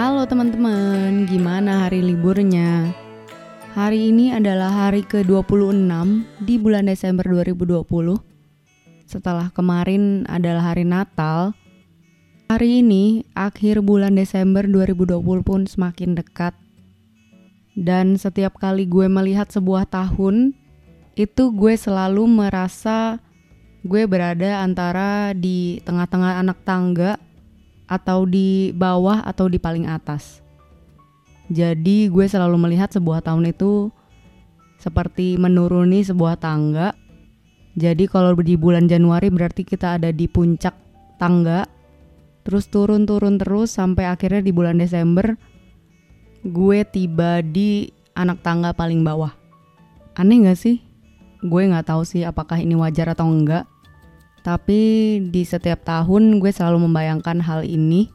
Halo teman-teman, gimana hari liburnya? Hari ini adalah hari ke-26 di bulan Desember 2020. Setelah kemarin adalah hari Natal, hari ini akhir bulan Desember 2020 pun semakin dekat. Dan setiap kali gue melihat sebuah tahun, itu gue selalu merasa gue berada antara di tengah-tengah anak tangga atau di bawah atau di paling atas. Jadi gue selalu melihat sebuah tahun itu seperti menuruni sebuah tangga. Jadi kalau di bulan Januari berarti kita ada di puncak tangga. Terus turun-turun terus sampai akhirnya di bulan Desember gue tiba di anak tangga paling bawah. Aneh gak sih? Gue gak tahu sih apakah ini wajar atau enggak. Tapi di setiap tahun gue selalu membayangkan hal ini,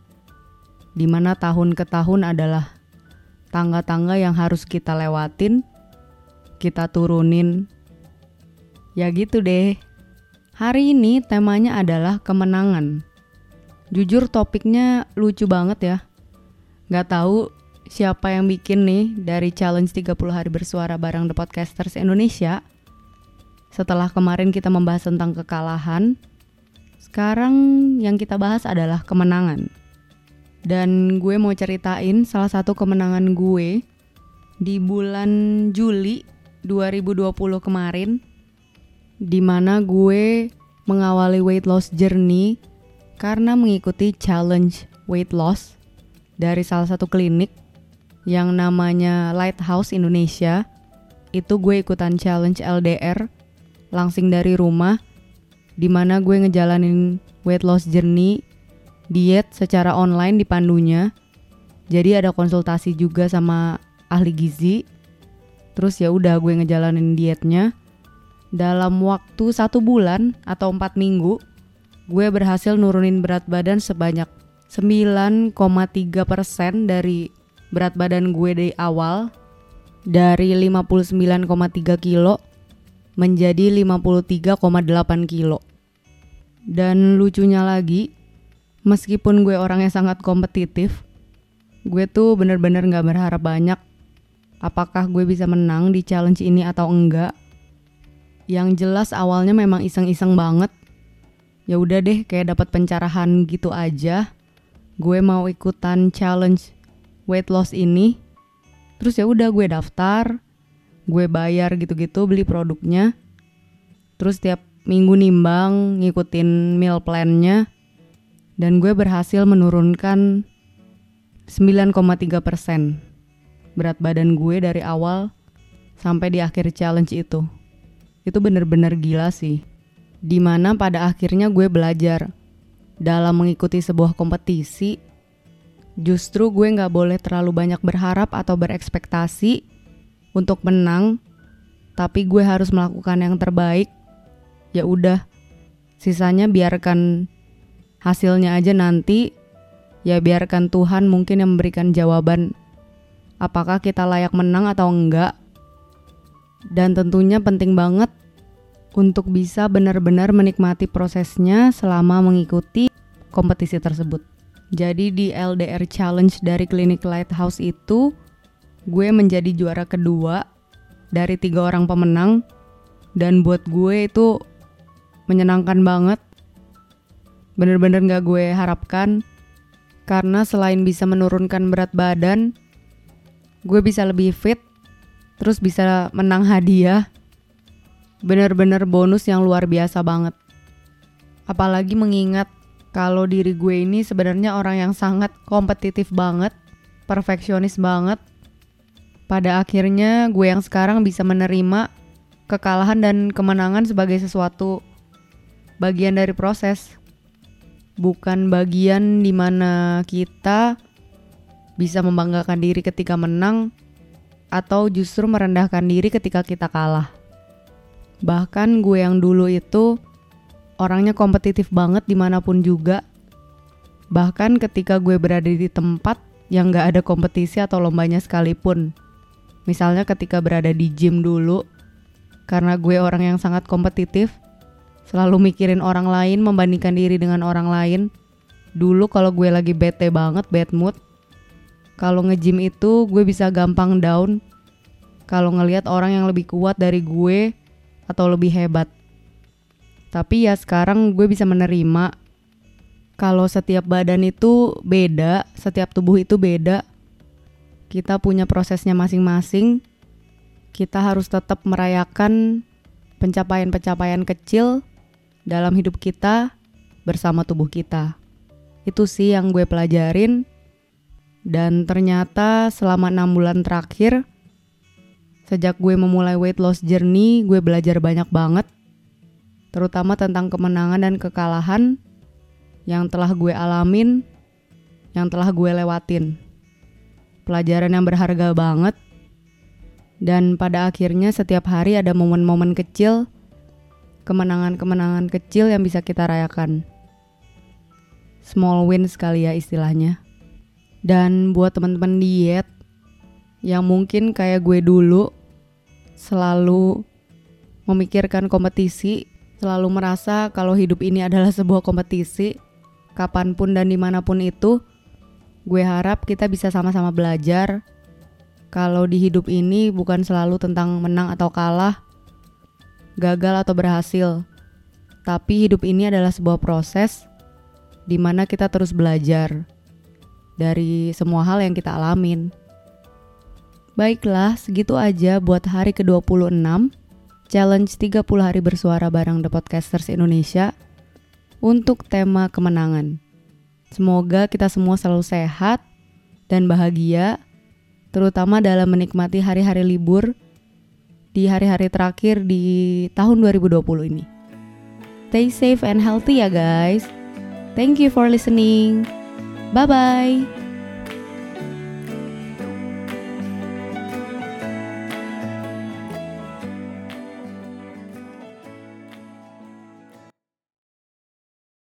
di mana tahun ke tahun adalah tangga-tangga yang harus kita lewatin, kita turunin. Ya gitu deh. Hari ini temanya adalah kemenangan. Jujur topiknya lucu banget ya. Gak tahu siapa yang bikin nih dari challenge 30 hari bersuara bareng The Podcasters Indonesia setelah kemarin kita membahas tentang kekalahan, sekarang yang kita bahas adalah kemenangan. Dan gue mau ceritain salah satu kemenangan gue di bulan Juli 2020 kemarin di mana gue mengawali weight loss journey karena mengikuti challenge weight loss dari salah satu klinik yang namanya Lighthouse Indonesia. Itu gue ikutan challenge LDR langsing dari rumah di mana gue ngejalanin weight loss journey diet secara online di pandunya. Jadi ada konsultasi juga sama ahli gizi. Terus ya udah gue ngejalanin dietnya. Dalam waktu satu bulan atau empat minggu gue berhasil nurunin berat badan sebanyak 9,3% dari berat badan gue dari awal dari 59,3 kilo menjadi 53,8 kilo. Dan lucunya lagi, meskipun gue orangnya sangat kompetitif, gue tuh bener-bener gak berharap banyak apakah gue bisa menang di challenge ini atau enggak. Yang jelas awalnya memang iseng-iseng banget. Ya udah deh kayak dapat pencerahan gitu aja. Gue mau ikutan challenge weight loss ini. Terus ya udah gue daftar, gue bayar gitu-gitu beli produknya. Terus tiap minggu nimbang ngikutin meal plannya. Dan gue berhasil menurunkan 9,3 persen berat badan gue dari awal sampai di akhir challenge itu. Itu bener-bener gila sih. Di mana pada akhirnya gue belajar dalam mengikuti sebuah kompetisi justru gue nggak boleh terlalu banyak berharap atau berekspektasi untuk menang, tapi gue harus melakukan yang terbaik. Ya udah, sisanya biarkan hasilnya aja nanti. Ya biarkan Tuhan mungkin yang memberikan jawaban apakah kita layak menang atau enggak. Dan tentunya penting banget untuk bisa benar-benar menikmati prosesnya selama mengikuti kompetisi tersebut. Jadi di LDR Challenge dari klinik Lighthouse itu gue menjadi juara kedua dari tiga orang pemenang. Dan buat gue itu menyenangkan banget. Bener-bener gak gue harapkan. Karena selain bisa menurunkan berat badan gue bisa lebih fit terus bisa menang hadiah. Bener-bener bonus yang luar biasa banget. Apalagi mengingat kalau diri gue ini sebenarnya orang yang sangat kompetitif banget perfeksionis banget pada akhirnya gue yang sekarang bisa menerima kekalahan dan kemenangan sebagai sesuatu bagian dari proses. Bukan bagian di mana kita bisa membanggakan diri ketika menang atau justru merendahkan diri ketika kita kalah. Bahkan gue yang dulu itu orangnya kompetitif banget di mana pun juga. Bahkan ketika gue berada di tempat yang gak ada kompetisi atau lombanya sekalipun. Misalnya ketika berada di gym dulu, karena gue orang yang sangat kompetitif, selalu mikirin orang lain, membandingkan diri dengan orang lain. Dulu kalau gue lagi bete banget, bad mood, Kalau nge-gym itu gue bisa gampang down kalau ngelihat orang yang lebih kuat dari gue atau lebih hebat. Tapi ya sekarang gue bisa menerima kalau setiap badan itu beda, setiap tubuh itu beda. Kita punya prosesnya masing-masing. Kita harus tetap merayakan pencapaian-pencapaian kecil dalam hidup kita bersama tubuh kita. Itu sih yang gue pelajarin. Dan ternyata selama enam bulan terakhir, sejak gue memulai weight loss journey, gue belajar banyak banget. Terutama tentang kemenangan dan kekalahan yang telah gue alamin, yang telah gue lewatin. Pelajaran yang berharga banget dan pada akhirnya setiap hari ada momen-momen kecil, kemenangan-kemenangan kecil yang bisa kita rayakan. Small win sekali ya istilahnya. Dan buat teman-teman diet yang mungkin kayak gue dulu selalu memikirkan kompetisi, selalu merasa kalau hidup ini adalah sebuah kompetisi, kapan pun dan di mana pun itu, gue harap kita bisa sama-sama belajar kalau di hidup ini bukan selalu tentang menang atau kalah, gagal atau berhasil, tapi hidup ini adalah sebuah proses di mana kita terus belajar dari semua hal yang kita alamin. Baiklah, segitu aja buat hari ke-26 Challenge 30 hari bersuara bareng The Podcasters Indonesia untuk tema kemenangan. Semoga kita semua selalu sehat dan bahagia terutama dalam menikmati hari-hari libur di hari-hari terakhir di tahun 2020 ini. Stay safe and healthy ya guys. Thank you for listening. Bye bye.